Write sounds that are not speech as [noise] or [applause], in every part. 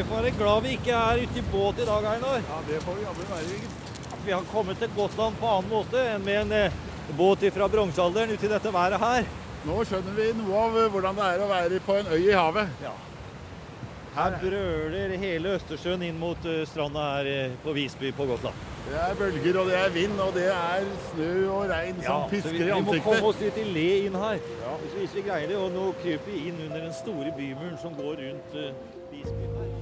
Vi får være glad vi ikke er ute i båt i dag, Einar. Ja, det får vi jammen være. At vi har kommet til Gotland på annen måte enn med en eh, båt fra bronsealderen uti dette været her. Nå skjønner vi noe av hvordan det er å være på en øy i havet. Ja. Her brøler hele Østersjøen inn mot eh, stranda her eh, på Visby på Gotland. Det er bølger, og det er vind, og det er snø og regn som så pisker i ansiktet. vi må komme oss litt i le inn her, hvis, hvis vi greier det. Og nå kryper vi inn under den store bymuren som går rundt uh, Visby her.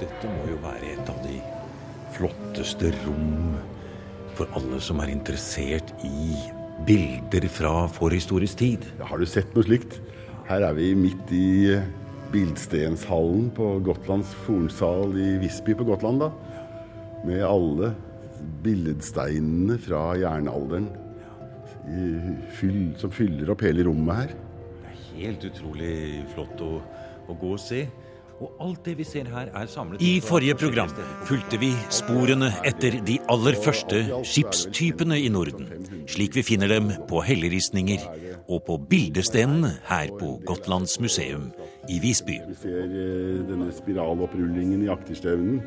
Dette må jo være et av de flotteste rom for alle som er interessert i bilder fra forhistorisk tid. Ja, Har du sett noe slikt? Her er vi midt i eh, Bildstenshallen på Gotlands fornsal i Visby på Gotland. da. Med alle billedsteinene fra jernalderen som fyller opp hele rommet her. Det er helt utrolig flott å, å gå og se. Og alt det vi ser her, er samlet I forrige program fulgte vi sporene etter de aller første skipstypene i Norden, slik vi finner dem på helleristninger og på bildestenene her på Gotlands museum i Visby. Vi ser eh, denne spiralopprullingen i akterstevnen.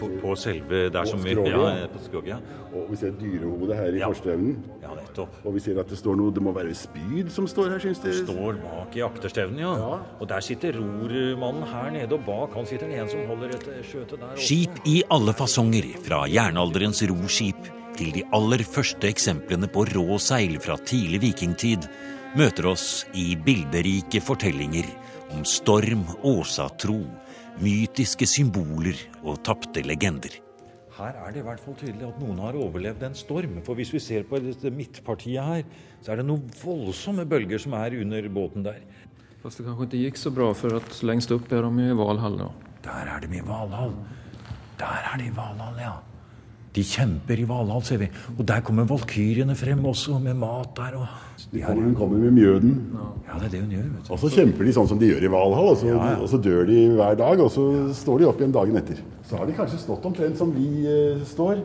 på, på selve der som vi ja, ja. på skroget, ja. Og vi ser dyrehodet her i Ja. forstevnen. ja, nettopp. Og vi ser at det står noe Det må være spyd som står her, syns dere? Står bak i akterstevnen, ja. Ja. Og der sitter rormannen her nede, og bak han sitter det en som holder et eh, skjøte der. oppe. Skip i alle fasonger, fra jernalderens roskip til de aller første eksemplene på rå seil fra tidlig vikingtid, møter oss i bilderike fortellinger om storm, åsatro, mytiske symboler og tapte legender. Her er det i hvert fall tydelig at noen har overlevd en storm. For hvis vi ser på dette midtpartiet her, så er det noen voldsomme bølger som er under båten der. Fast det kanskje ikke gikk så bra for at lengst opp er de i Valhall Da. Der er de i Valhall. Der er de i Valhall, ja. De kjemper i Valhall, ser vi. Og der kommer valkyrjene frem også, med mat der. Og De kommer, hun kommer med mjøden. ja, det er det hun gjør, vet du. Og så kjemper de sånn som de gjør i Valhall, og så, og så dør de hver dag, og så står de opp igjen dagen etter. Så har de kanskje stått omtrent som vi eh, står,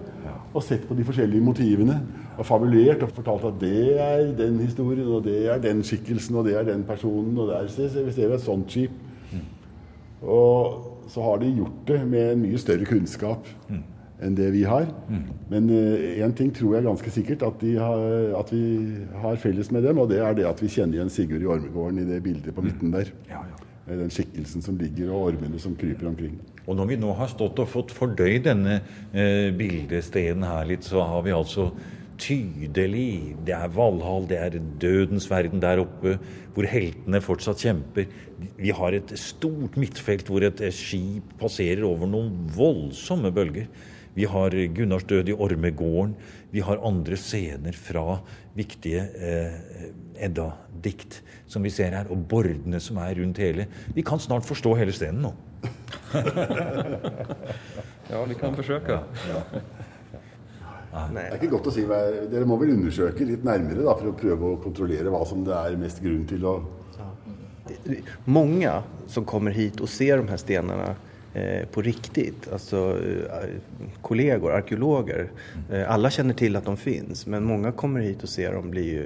og sett på de forskjellige motivene. Og fabulert og fortalt at det er den historien, og det er den skikkelsen, og det er den personen, og der ser vi et sånt skip. Og så har de gjort det med en mye større kunnskap enn det vi har. Men én ting tror jeg ganske sikkert at, har, at vi har felles med dem, og det er det at vi kjenner igjen Sigurd i Ormegården i det bildet på midten der. Ja, ja. Den skikkelsen som ligger, og ormene som kryper omkring. Og når vi nå har stått og fått fordøyd denne eh, bildesteden her litt, så har vi altså tydelig Det er Valhall, det er dødens verden der oppe, hvor heltene fortsatt kjemper. Vi har et stort midtfelt hvor et eh, skip passerer over noen voldsomme bølger. Vi har Gunnars død i Ormegården. Vi har andre scener fra viktige eh, Edda-dikt som vi ser her, og bordene som er rundt hele. Vi kan snart forstå hele scenen nå. [laughs] Ja, vi kan försöka. Det er ikke godt å si. Dere må vel undersøke litt nærmere da, for å prøve å kontrollere hva som det er mest grunn til å Mange som kommer hit og ser de her stenarna eh, på riktigt, alltså eh, kollegor, arkeologer, eh, alla känner till att de finns, men många kommer hit och ser dem blir ju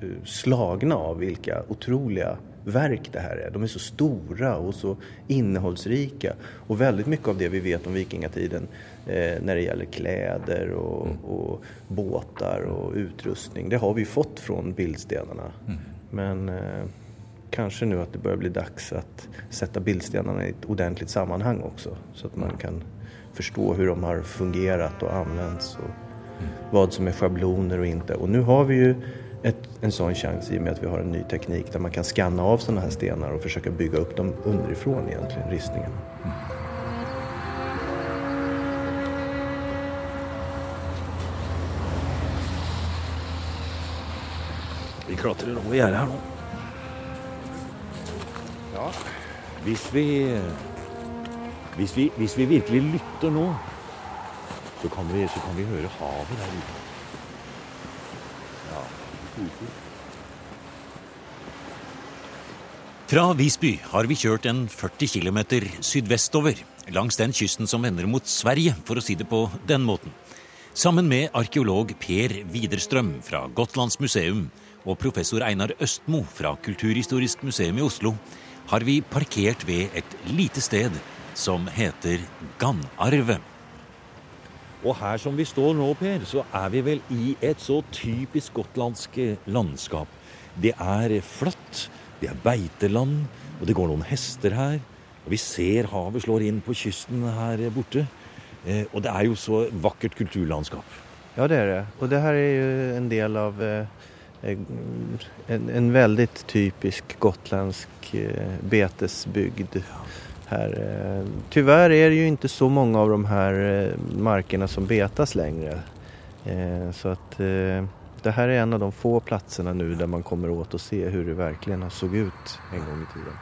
eh, slagna av vilka otroliga verk det här är. De är så stora och så innehållsrika. Och väldigt mycket av det vi vet om vikingatiden eh, när det gäller kläder och, och båtar och utrustning, det har vi fått från bildstenarna. Men eh, kanske nu att det börjar bli dags att sätta bildstenarna i ett ordentligt sammanhang också. Så att man kan förstå hur de har fungerat och använts och vad som är schabloner och inte. Och nu har vi ju ett, en sån chans i och med att vi har en ny teknik där man kan skanna av sådana här stenar och försöka bygga upp dem underifrån egentligen, ristningene. Vi klatrer over gjerdet her nå. Hvis vi, hvis vi Hvis vi virkelig lytter nå, så kan vi, så kan vi høre havet der ute. Fra Visby har vi kjørt en 40 km sydvestover, langs den kysten som vender mot Sverige, for å si det på den måten. Sammen med arkeolog Per Widerstrøm fra Gotlands museum og professor Einar Østmo fra Kulturhistorisk museum i Oslo har vi parkert ved et lite sted som heter Ganarve. Og her som vi står nå, Per, så er vi vel i et så typisk gotlandsk landskap. Det er flatt, det er beiteland, og det går noen hester her. Og vi ser havet slår inn på kysten her borte. Eh, og det er jo så vakkert kulturlandskap. Ja, det er det. Og det her er jo en del av eh, en, en veldig typisk gotlandsk eh, betesbygd. Her. Eh, tyvärr är det ju inte så många av de här eh, markerna som betas längre. Eh, så att det här är en av de få platserna nu där man kommer åt att se hur det verkligen såg ut en gång i tiden.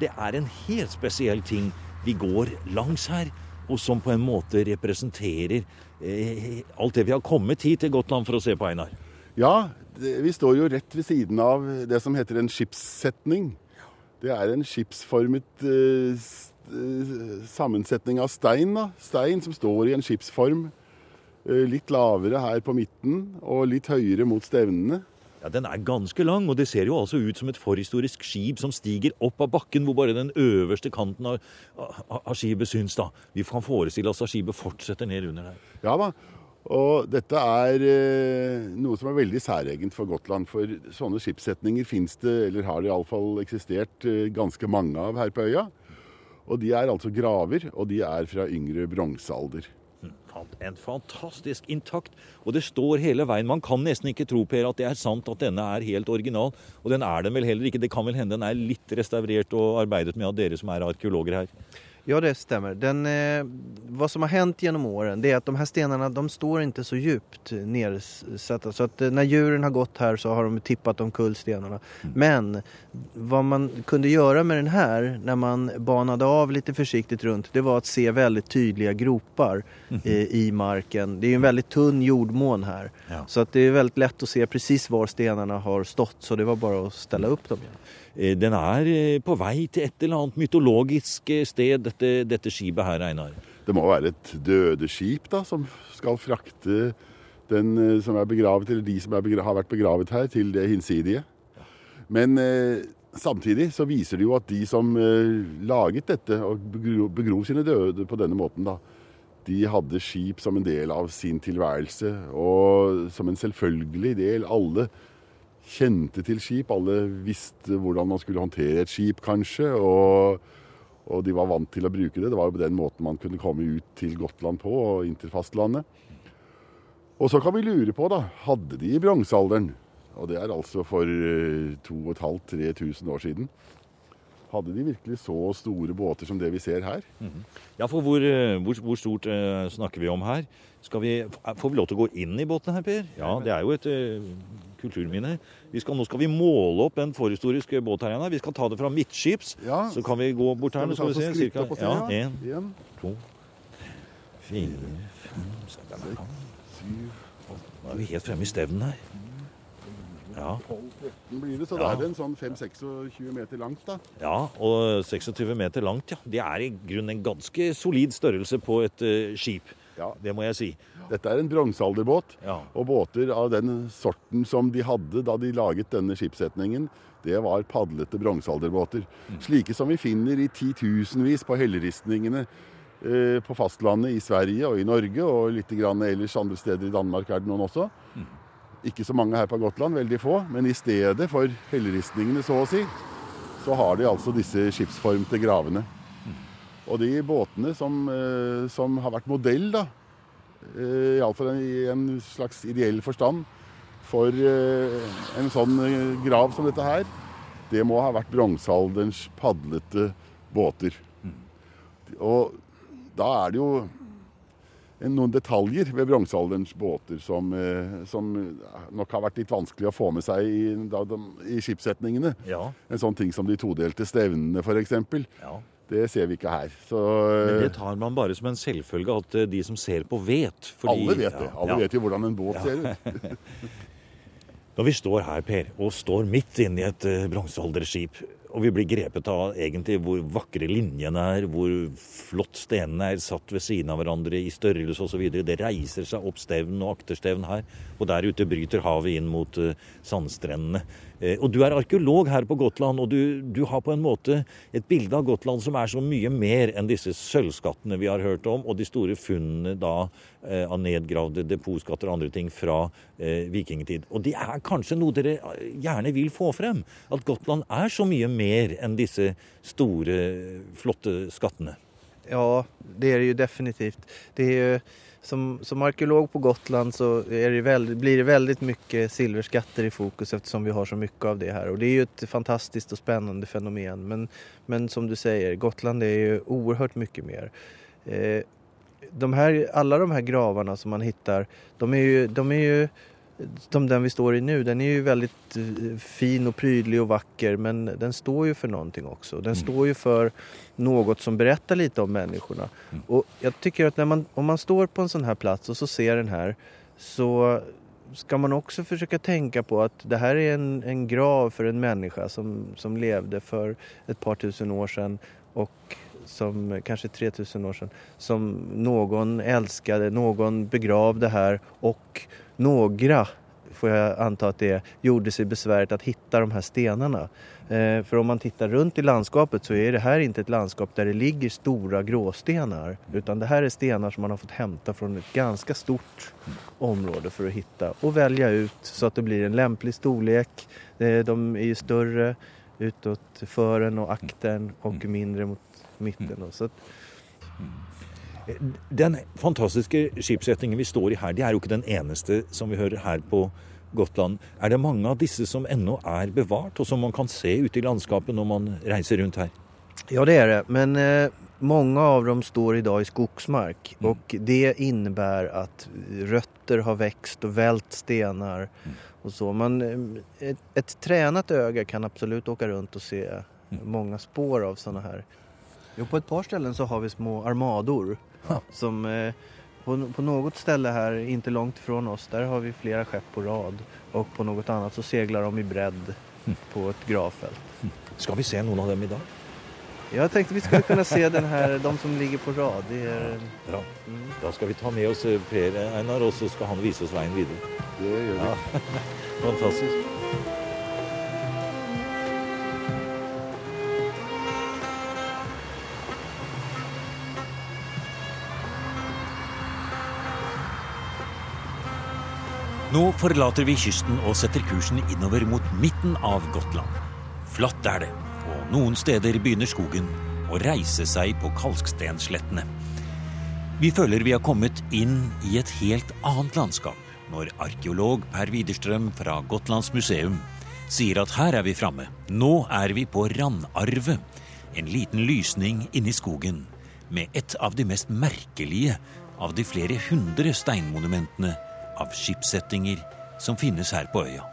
Det er en helt spesiell ting vi går langs her, og som på en måte representerer eh, alt det vi har kommet hit til Gotland for å se på, Einar. Ja, det, vi står jo rett ved siden av det som heter en skipssetning. Det er en skipsformet eh, sammensetning av stein. Da. Stein som står i en skipsform. Eh, litt lavere her på midten og litt høyere mot stevnene. Ja, Den er ganske lang, og det ser jo altså ut som et forhistorisk skip som stiger opp av bakken, hvor bare den øverste kanten av, av, av skipet syns. da. Vi kan forestille oss at skipet fortsetter ned under der. Ja da, og dette er eh, noe som er veldig særegent for Gotland. For sånne skipssetninger fins det, eller har det iallfall eksistert, eh, ganske mange av her på øya. Og de er altså graver, og de er fra yngre bronsealder. Hm, en fantastisk intakt. Og det står hele veien. Man kan nesten ikke tro Per, at det er sant at denne er helt original. Og den er den vel heller ikke. Det kan vel hende den er litt restaurert og arbeidet med av dere som er arkeologer her. Ja, det stämmer. Den, eh, hva som har hänt gjennom åren det er at de her stenene de står ikke så djupt nedsatta. Så at når dyrene djuren har gått her, så har de tippet omkull stenarna. Mm. Men hva man kunne gjøre med den her, når man banet av litt forsiktig rundt, det var å se veldig tydelige groper mm. eh, i marken. Det er en veldig tunn jordmån her, Ja. Så att det er veldig lett å se precis hvor stenene har stått så det var bare å stelle opp dem igen. Eh, den er eh, på vei til et eller annet mytologisk eh, sted, dette, dette skipet her, Einar? Det må være et dødeskip da, som skal frakte den som er begravet, eller de som begravet, har vært begravet her, til det hinsidige. Men eh, samtidig så viser det jo at de som eh, laget dette og begrov sine døde på denne måten, da, de hadde skip som en del av sin tilværelse. Og som en selvfølgelig del. Alle kjente til skip. Alle visste hvordan man skulle håndtere et skip, kanskje. Og, og, de var vant til å bruke det. Det var jo på den måten man kunne komme ut til Gotland på, og inn til fastlandet. Og så kan vi lure på, da. Hadde de i bronsealderen, og det er altså for 2500-3000 år siden, hadde de virkelig så store båter som det vi ser her? Mm -hmm. Ja, for hvor, eh, hvor, hvor stort uh, snakker vi om her? Vi, får vi lov til å gå inn i båten her, Per? Ja, det er jo et uh, kulturminne. Skal, nå skal vi måle opp en forhistorisk båt her igjen. Vi skal ta det fra midtskips. Ja. Så kan vi gå bort her. Nå skal vi se. Cirka, ja, en, to, fire, fem, seks, syv Nå er vi helt fremme i stevnen her. Ja. 12-13 blir det, så ja. da er det en sånn 5-26 meter langt, da. Ja, og 26 meter langt, ja. Det er i grunnen en ganske solid størrelse på et uh, skip. Ja. Det må jeg si. Dette er en bronsealderbåt, ja. og båter av den sorten som de hadde da de laget denne skipssetningen, det var padlete bronsealderbåter. Mm. Slike som vi finner i titusenvis på helleristningene eh, på fastlandet i Sverige og i Norge, og litt grann ellers andre steder i Danmark er det noen også. Mm. Ikke så mange her på Gotland, veldig få. Men i stedet for helleristningene, så å si, så har de altså disse skipsformte gravene. Og de båtene som, eh, som har vært modell, da, eh, iallfall i en slags ideell forstand, for eh, en sånn grav som dette her, det må ha vært bronsealderens padlete båter. Og da er det jo noen detaljer ved bronsealderens båter som, eh, som, nok har vært litt vanskelig å få med seg i, da, i skipssetningene. Ja. En sånn ting som de todelte stevnene, f.eks. Ja. Det ser vi ikke her. Så, Men det tar man bare som en selvfølge at eh, de som ser på, vet. Fordi, alle vet det. Alle vet jo hvordan en båt ser ut. [laughs] [laughs] Når vi står her, Per, og står midt inne i et bronsealderskip, og vi blir grepet av egentlig hvor vakre linjene er, hvor flott stenene er satt ved siden av hverandre i størrelse osv. Det reiser seg opp stevn og akterstevn her, og der ute bryter havet inn mot uh, sandstrendene. Uh, og du er arkeolog her på Gotland, og du, du, har på en måte et bilde av Gotland som er så mye mer enn disse sølvskattene vi har hørt om, og de store funnene da uh, av nedgravde depotskatter og andre ting fra vikingtid. Og det er kanskje noe dere gjerne vil få frem? At Gotland er så mye mer enn disse store, flotte skattene? Ja, det er det jo definitivt. Det er jo, som, som arkeolog på Gotland så det veldig, blir det veldig mye silverskatter i fokus ettersom vi har så mye av det her. Og det er jo et fantastisk og spennende fenomen. Men, men som du sier, Gotland er jo uhørt mye mer. Eh, de her, alla de her gravene som man hittar, de er jo, de er jo som den vi står i nu, den er jo väldigt eh, fin og prydelig og vacker men den står jo for noe også. Den mm. står jo for noe som berättar litt om menneskene. Og jeg jag tycker att man, om man står på en sånn her plass og så ser den her, så skal man også forsøke å tenke på at det her er en, en grav for en menneske som, som levde for et par tusen år siden. och som kanske 3000 år sedan som någon älskade, någon begravde här och några, får jag anta att det är, gjorde sig besväret att hitta de här stenarna. Eh, för om man tittar runt i landskapet så är det här inte ett landskap där det ligger stora gråstenar utan det här är stenar som man har fått hämta från ett ganska stort område för att hitta och välja ut så att det blir en lämplig storlek. Eh, de är ju större utåt fören och akten och mm. mindre mot mitten. Så den fantastiske skipsretningen vi står i her, det er jo ikke den eneste som vi hører her på Gotland. Er det mange av disse som ennå er bevart, og som man kan se ute i landskapet når man reiser rundt her? Ja, det er det. Men eh, mange av dem står i dag i skogsmark. Mm. Og det innebærer at røtter har vokst og velt steiner Mm. og så. Men eh, et, et trenet øye kan absolutt åke rundt og se mm. mange spår av sånne her. Jo, på et par ställen så har vi små armador som eh, på, på, något ställe här inte långt ifrån oss där har vi flera skepp på rad och på något annat så seglar de i bredd mm. på ett gravfält. Mm. Ska vi se någon av dem idag? Jag tänkte vi skulle kunna se den här, de som ligger på rad. Det är... Bra. Mm. Da skal vi ta med oss eh, Per Einar, og så skal han vise oss veien videre. Det gjør vi. Ja. [laughs] Fantastisk. Nå forlater vi kysten og setter kursen innover mot midten av Gotland. Flatt er det, og noen steder begynner skogen å reise seg på kalkstenslettene. Vi føler vi har kommet inn i et helt annet landskap når arkeolog Per Widerstrøm fra Gotlands museum sier at her er vi framme. Nå er vi på Randarve, en liten lysning inni skogen med et av de mest merkelige av de flere hundre steinmonumentene av skipssettinger som finnes her på øya.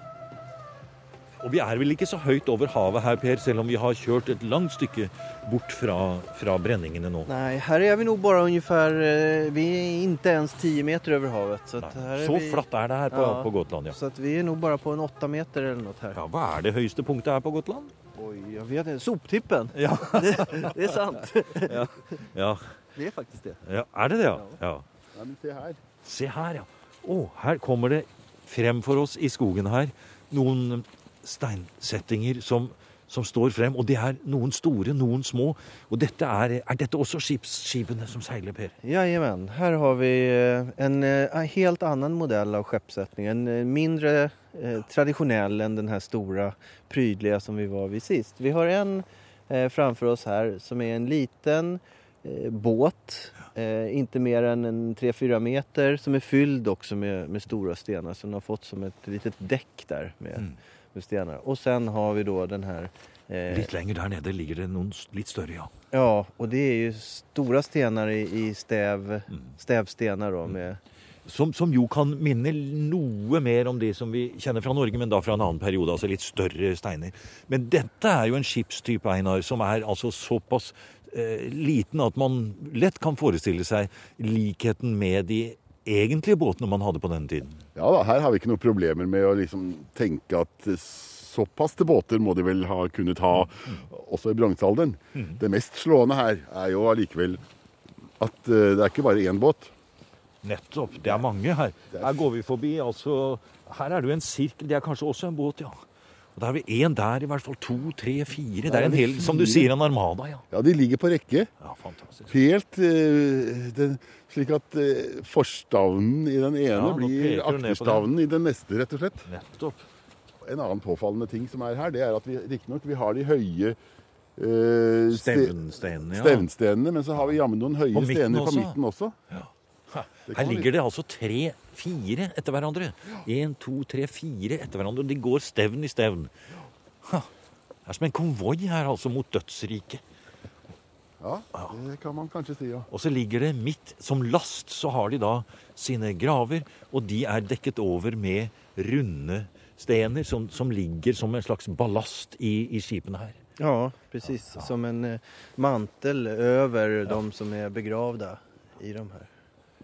Og vi er vel ikke så høyt over havet her, Per, selv om vi har kjørt et langt stykke bort fra, fra brenningene nå? Nei, her er vi nå bare ungefær eh, Vi er ikke ens ti meter over havet. Så, så vi, flatt er det her på, ja, på Gotland, ja. Så vi er nå bare på en åtte meter eller noe her. Ja, Hva er det høyeste punktet her på Gotland? Oi, jeg vet ikke. Soptippen. [laughs] Ja. [laughs] det, det, er sant. [laughs] ja. ja. Det er faktisk det. Ja, Er det det, ja? ja. ja men se her. Se her, ja. Oh, her kommer det frem for oss i skogen her noen steinsettinger som, som, står frem. Og det er noen store, noen små. Og dette er, er dette også skipsskipene som seiler, Per? Jajamän. Her har vi eh, en, en eh, helt annen modell av skipssetting. En eh, mindre eh, tradisjonell enn den her store, prydelige som vi var ved sist. Vi har en eh, framfor oss her som er en liten båt Eh, inte mer än en 3-4 meter som är fylld också med, med stora stenar. Så den har fått som ett litet däck där med, mm. med stenar. Och sen har vi då den här... Eh, litt lenger der nede ligger det noen litt større, ja. Ja, och det är ju stora stenar i, i stäv, mm. stävstenar då med som, som, jo kan minne noe mer om det som vi kjenner fra Norge, men da fra en annen periode. Altså litt større steiner. Men dette er jo en skipstype, Einar, som er altså såpass Eh, liten at man lett kan forestille seg likheten med de egentlige båtene man hadde på denne tiden. Ja da, her har vi ikke noen problemer med å liksom tenke at såpass til båter må de vel ha kunnet ha også i bronsealderen. Det mest slående her er jo allikevel at eh, det er ikke bare én båt. Nettopp. Det er mange her. Her går vi forbi. altså, Her er det jo en sirkel. Det er kanskje også en båt, ja. Og Da har vi én der, i hvert fall to, tre, fire. Det er en hel, som du sier, en armada, ja. Ja, de ligger på rekke. Ja, Fantastisk. Helt eh, den, slik at eh, forstavnen i den ene nå blir peker du ned på den. akterstavnen i den neste, rett og slett. Nettopp. En annen påfallende ting som er her, det er at vi riktignok har de høye eh, ste- ja. stevnstenene, men så har vi jammen noen høye På midten stener på også. midten også. Ja. Her ligger det altså tre, fire etter hverandre. Én, to, tre, fire etter hverandre. og De går stevn i stevn. Ha. Det er som en konvoi her, altså, mot dødsriket. Ja, det kan man kanskje si, ja. Og så ligger det midt som last, så har de da sine graver, og de er dekket over med runde stener som, som ligger som en slags ballast i, i skipene her. Ja, precis. Som en mantel mantel ja. de som er begravde i de här.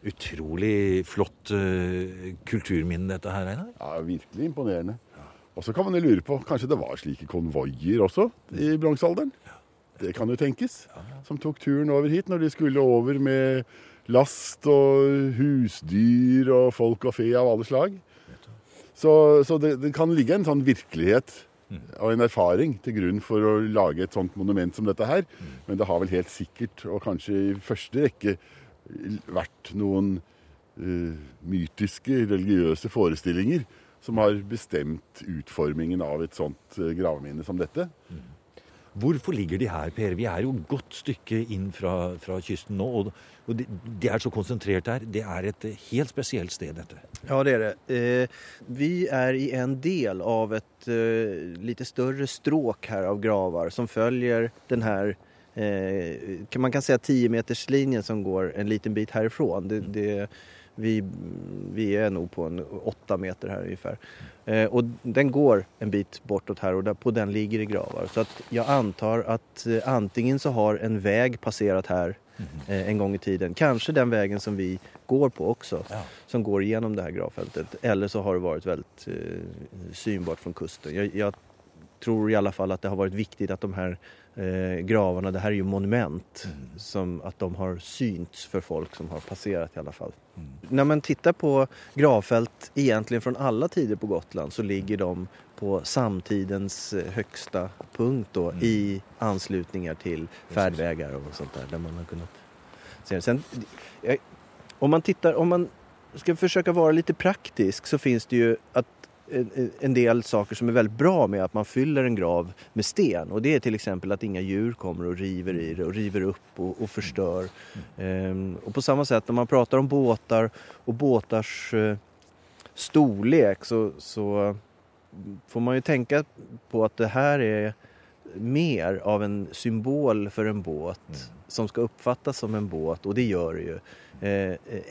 Utrolig flott uh, kulturminne, dette her, Einar. ja virkelig imponerende. Og så kan man jo lure på, kanskje det var slike konvoier også i bronsealderen? Det kan jo tenkes. Som tok turen over hit når de skulle over med last og husdyr og folk og fe av alle slag. Så, så det, det kan ligge en sånn virkelighet og en erfaring til grunn for å lage et sånt monument som dette her. Men det har vel helt sikkert, og kanskje i første rekke, vært noen uh, mytiske, religiøse forestillinger som har bestemt utformingen av et sånt eh, gravminne som dette. Hvorfor ligger de her, Per? Vi er jo et godt stykke inn fra, fra kysten nå. Og, og de, de er så konsentrert her. Det er et eh, helt spesielt sted, dette. Ja, det er det. Eh, vi er i en del av et eh, litt større stråk her av graver som følger den här kan man kan säga 10 meters linjen som går en liten bit härifrån. Det, det, vi, vi är nog på en 8 meter här ungefär. Eh, och den går en bit bortåt här och där, på den ligger det gravar. Så att jag antar att eh, antingen så har en väg passerat här eh, en gång i tiden. Kanske den vägen som vi går på också. Ja. Som går igenom det här gravfältet. Eller så har det varit väldigt eh, synbart från kusten. Jag, jag tror i alla fall att det har varit viktigt att de här eh, gravarna, det här är ju monument, som att de har synts för folk som har passerat i alla fall. När man tittar på gravfält egentligen från alla tider på Gotland så ligger de på samtidens eh, högsta punkt då i anslutningar till färdvägar och sånt där, där man har kunnat se. Sen, om man tittar, om man ska försöka vara lite praktisk så finns det ju att en- del saker som är väldigt bra med att man fyller en grav med sten. Och det är till exempel att inga djur kommer och river i det och river upp och, och förstör. Ehm, och på samma sätt när man pratar om båtar och båtars eh, storlek så, så får man ju tänka på att det här är mer av en symbol för en båt som ska uppfattas som en båt och det gör det ju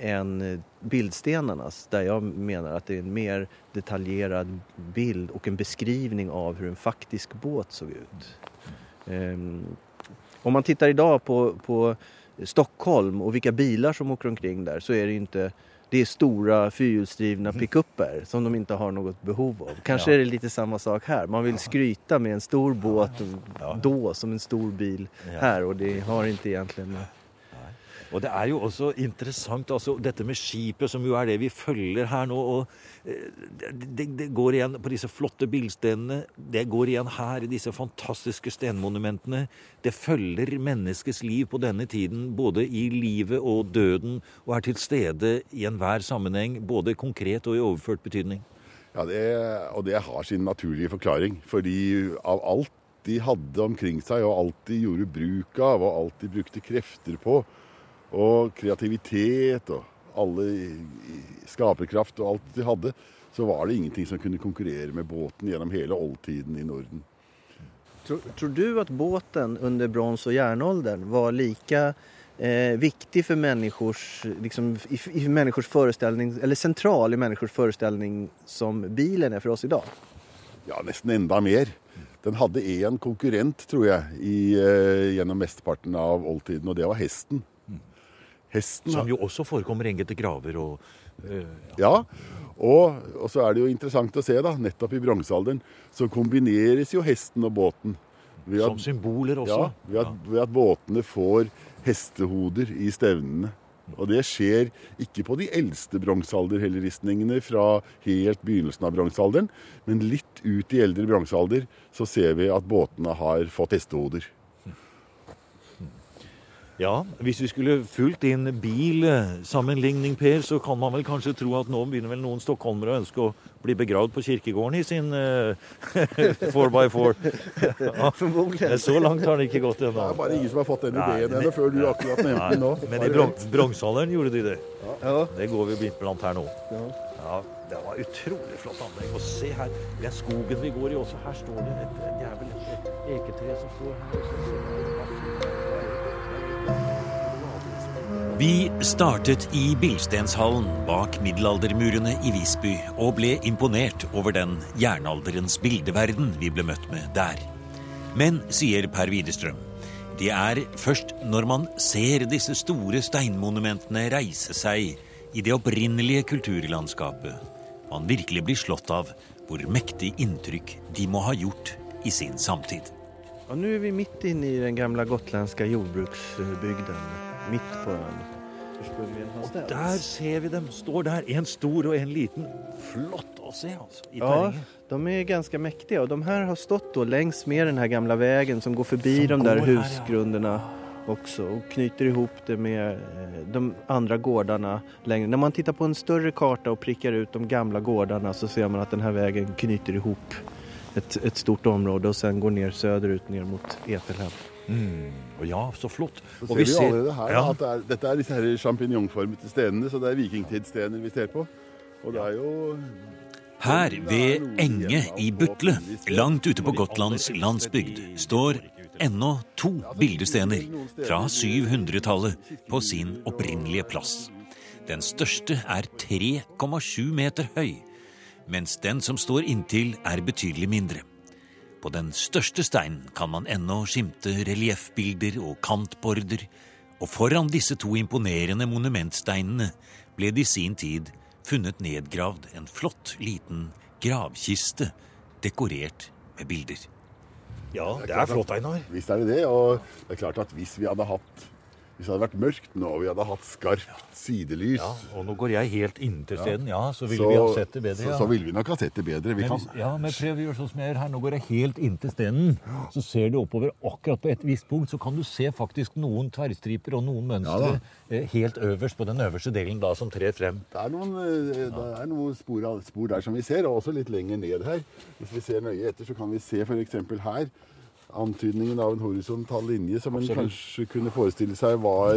än bildstenarnas där jag menar att det är en mer detaljerad bild och en beskrivning av hur en faktisk båt såg ut. Ehm, om man tittar idag på, på Stockholm och vilka bilar som åker omkring där så är det ikke inte det är stora fyrhjulsdrivna pickuper som de inte har något behov av. Kanske Ja. är det lite samma sak här. Man vill skryta med en stor båt då som en stor bil her här och det har inte egentligen Og det er jo også interessant, altså dette med skipet, som jo er det vi følger her nå. eh, det, det går igjen på disse flotte bildstenene. Det går igjen her i disse fantastiske stenmonumentene. Det følger menneskets liv på denne tiden, både i livet og døden, og er til stede i enhver sammenheng, både konkret og i overført betydning. Ja, det, og det har sin naturlige forklaring. Fordi av alt de hadde omkring seg, og alt de gjorde bruk av, og alt de brukte krefter på, og kreativitet og alle skaperkraft og alt de hadde, så var det ingenting som kunne konkurrere med båten gjennom hele oldtiden i Norden. Tror, tror du at båten under brons og jernalderen var like eh, viktig for menneskers, liksom, i, i menneskers forestilling, eller sentral i menneskers forestilling som bilen er for oss i dag? Ja, nesten enda mer. Den hadde én konkurrent, tror jeg, i, eh, gjennom mesteparten av oldtiden, og det var hesten. Hesten Som jo også forekommer i enkelte graver og øh, Ja, og, og så er det jo interessant å se, da, nettopp i bronsealderen, så kombineres jo hesten og båten. Ved som symboler også. Ja, ved at, ved at båtene får hestehoder i stevnene. Og det skjer ikke på de eldste bronsealderhelleristningene fra helt begynnelsen av bronsealderen, men litt ut i eldre bronsealder så ser vi at båtene har fått hestehoder. Ja, Hvis vi skulle fulgt din bilsammenligning, Per, så kan man vel kanskje tro at nå begynner vel noen stockholmere å ønske å bli begravd på kirkegården i sin [laughs] uh, 4x4. Ja, så langt har det ikke gått Det er bare ingen som har fått den ideen ennå, før du akkurat nevnte den nå. Men i bron bronsealderen gjorde de det. Ja. Det går vi blant her nå. Ja, Det var utrolig flott anlegg. Og se her, det er skogen vi går i også. Her står det et, det er vel et eketre som står her. også. Vi startet i Bilstenshallen bak middelaldermurene i Visby og ble imponert over den jernalderens bildeverden vi ble møtt med der. Men, sier Per Widerstrøm, det er først når man ser disse store steinmonumentene reise seg i det opprinnelige kulturlandskapet, man virkelig blir slått av hvor mektig inntrykk de må ha gjort i sin samtid. Ja, nå er vi midt inne i den gamle gotländska jordbruksbygden. Mitt på ön. Og. Der ser vi dem. Står der. En stor og en liten. Flott å se, altså. I Ja, de er ganske mektige. Og de her har stått då längs med den gamle veien vägen som går forbi Som de der husgrunnene. ja. också och knyter ihop det med eh, de andre gårdene längre. När man tittar på en større karta og prikker ut de gamle gårdene så ser man at denne veien vägen knyter ihop ett, et stort område og sen går ned söderut ned mot Etelhem. Mm. Og ja, så flott. Så Og ser vi ser allerede her ja, at det er, dette er disse her sjampinjongformete stenene, så det er vikingtidsstener vi ser på. Og det er jo Her ved Enge i Butle, langt ute på Gotlands landsbygd, står ennå to bildestener fra 700-tallet på sin opprinnelige plass. Den største er 3,7 meter høy, mens den som står inntil er betydelig mindre. På den største steinen kan man ennå skimte relieffbilder og kantborder, og foran disse to imponerende monumentsteinene ble det i sin tid funnet nedgravd en flott liten gravkiste dekorert med bilder. ja, det er flott, Einar. Visst er det det. Og det er klart at hvis vi hadde hatt hvis det hadde vært mørkt nå, og vi hadde hatt skarpt sidelys, Ja, og nå går jeg helt inntil steden, ja, så ville vi ha sett det bedre. så, Ja. så ville vi nok ha sett det bedre. Vi Men, kan, hvis- ja, men prøv å gjøre sånn som jeg gjør her. Nå går jeg helt inntil stenen. Så ser du oppover akkurat på et visst punkt, så kan du se faktisk noen tverrstriper og noen mønstre eh, helt øverst på den øverste delen da som trer frem. det er noen, eh, det er noen spor, av- spor der som vi ser, og også litt lenger ned her. Hvis vi ser nøye etter, så kan vi se f.eks. her antydningen av en horisontal linje som en Absolutt. kanskje kunne forestille seg var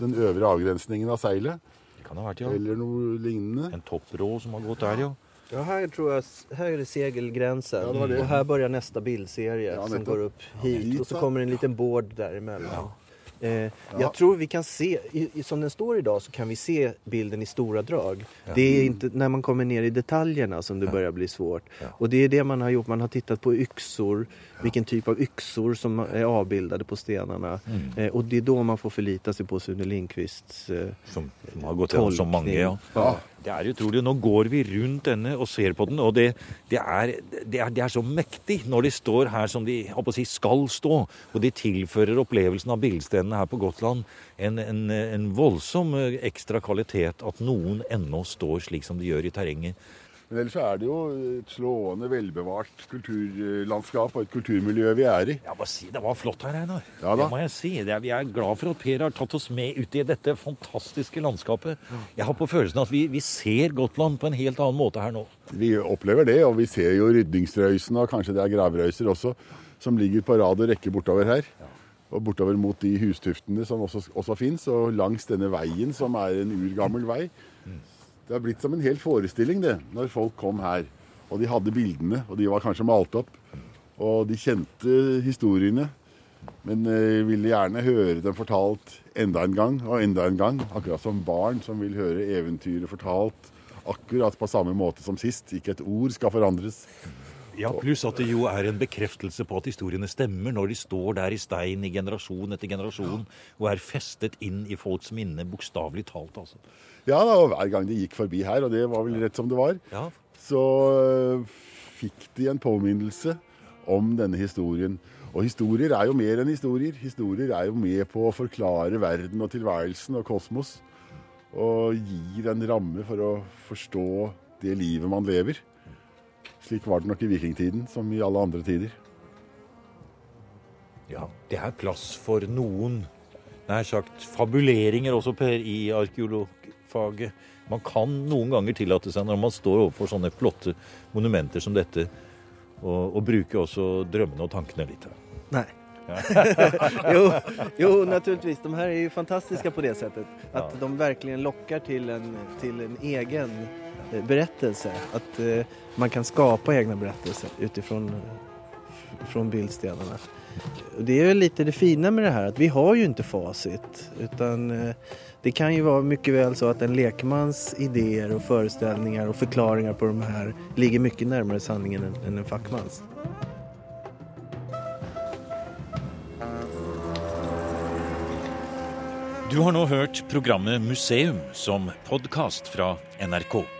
den øvre avgrensningen av seilet, Det kan ha vært, ja. eller noe lignende. En topprå som har gått der, jo. Ja, her tror jeg, her er det segelgrensen, Ja, det det. og her börjar neste bildserie Ja, som går opp hit Hit, och så kommer en liten bård däremellan. Eh, Jag tror vi kan se, i, som den står idag så kan vi se bilden i stora drag. Det är inte när man kommer ner i detaljerna som det börjar bli svårt. Och det är det man har gjort, man har tittat på yxor, vilken typ av yxor som är avbildade på stenarna. Eh, och det är då man får förlita sig på Sune Lindqvists eh, Som, som har gått gjennom så mange, ja. Det er utrolig. Nå går vi rundt denne og ser på den, og det, det, er, det, er, det er så mektig når de står her som de si, skal stå. Og de tilfører opplevelsen av bildestenene her på Gotland en, en, en voldsom eh, ekstra kvalitet at noen ennå står slik som de gjør i terrenget. Men ellers er det jo et slående velbevart kulturlandskap og et kulturmiljø vi er i. Jeg må si Det var flott her, Einar. Ja. Det må jeg si. Er, vi er glad for at Per har tatt oss med ut i dette fantastiske landskapet. Jeg har på følelsen at vi, vi ser Gotland på en helt annen måte her nå. Vi opplever det, og vi ser jo rydningsrøysene, og kanskje det er gravrøyser også, som ligger på rad og rekke bortover her. Og bortover mot de hustuftene som også, også fins, og langs denne veien som er en urgammel vei. Det har blitt som en hel forestilling, det, når folk kom her. Og de hadde bildene, og de var kanskje malt opp. Og de kjente historiene, men eh, ville gjerne høre dem fortalt enda en gang og enda en gang. Akkurat som barn som vil høre eventyret fortalt akkurat på samme måte som sist. Ikke et ord skal forandres. Ja, pluss at det jo er en bekreftelse på at historiene stemmer når de står der i stein i generasjon etter generasjon og er festet inn i folks minne, bokstavelig talt, altså. Ja da, og hver gang de gikk forbi her, og det var vel rett som det var, Ja, så øh, fikk de en påminnelse om denne historien. Og historier er jo mer enn historier. Historier er jo med på å forklare verden og tilværelsen og kosmos. Og gir en ramme for å forstå det livet man lever. Slik var det nok i vikingtiden, som i alle andre tider. Ja, det er plass for noen nær sagt fabuleringer også, Per, i arkeologfaget. Man kan noen ganger tillate seg, når man står overfor sånne flotte monumenter som dette, å, bruke også drømmene og tankene litt. Nei. [laughs] jo, jo, naturligtvis. De her er jo fantastiske på det sättet. ja. de virkelig lokker til en, til en egen berättelse. Att eh, man kan skapa egna berättelser utifrån från bildstenarna. Det är jo lite det fina med det här att vi har ju inte facit. Utan eh, det kan ju vara mycket väl så att en lekmans idéer och föreställningar och förklaringar på de här ligger mycket närmare sanningen än en fackmans. Du har nå hørt programmet Museum som podkast fra NRK.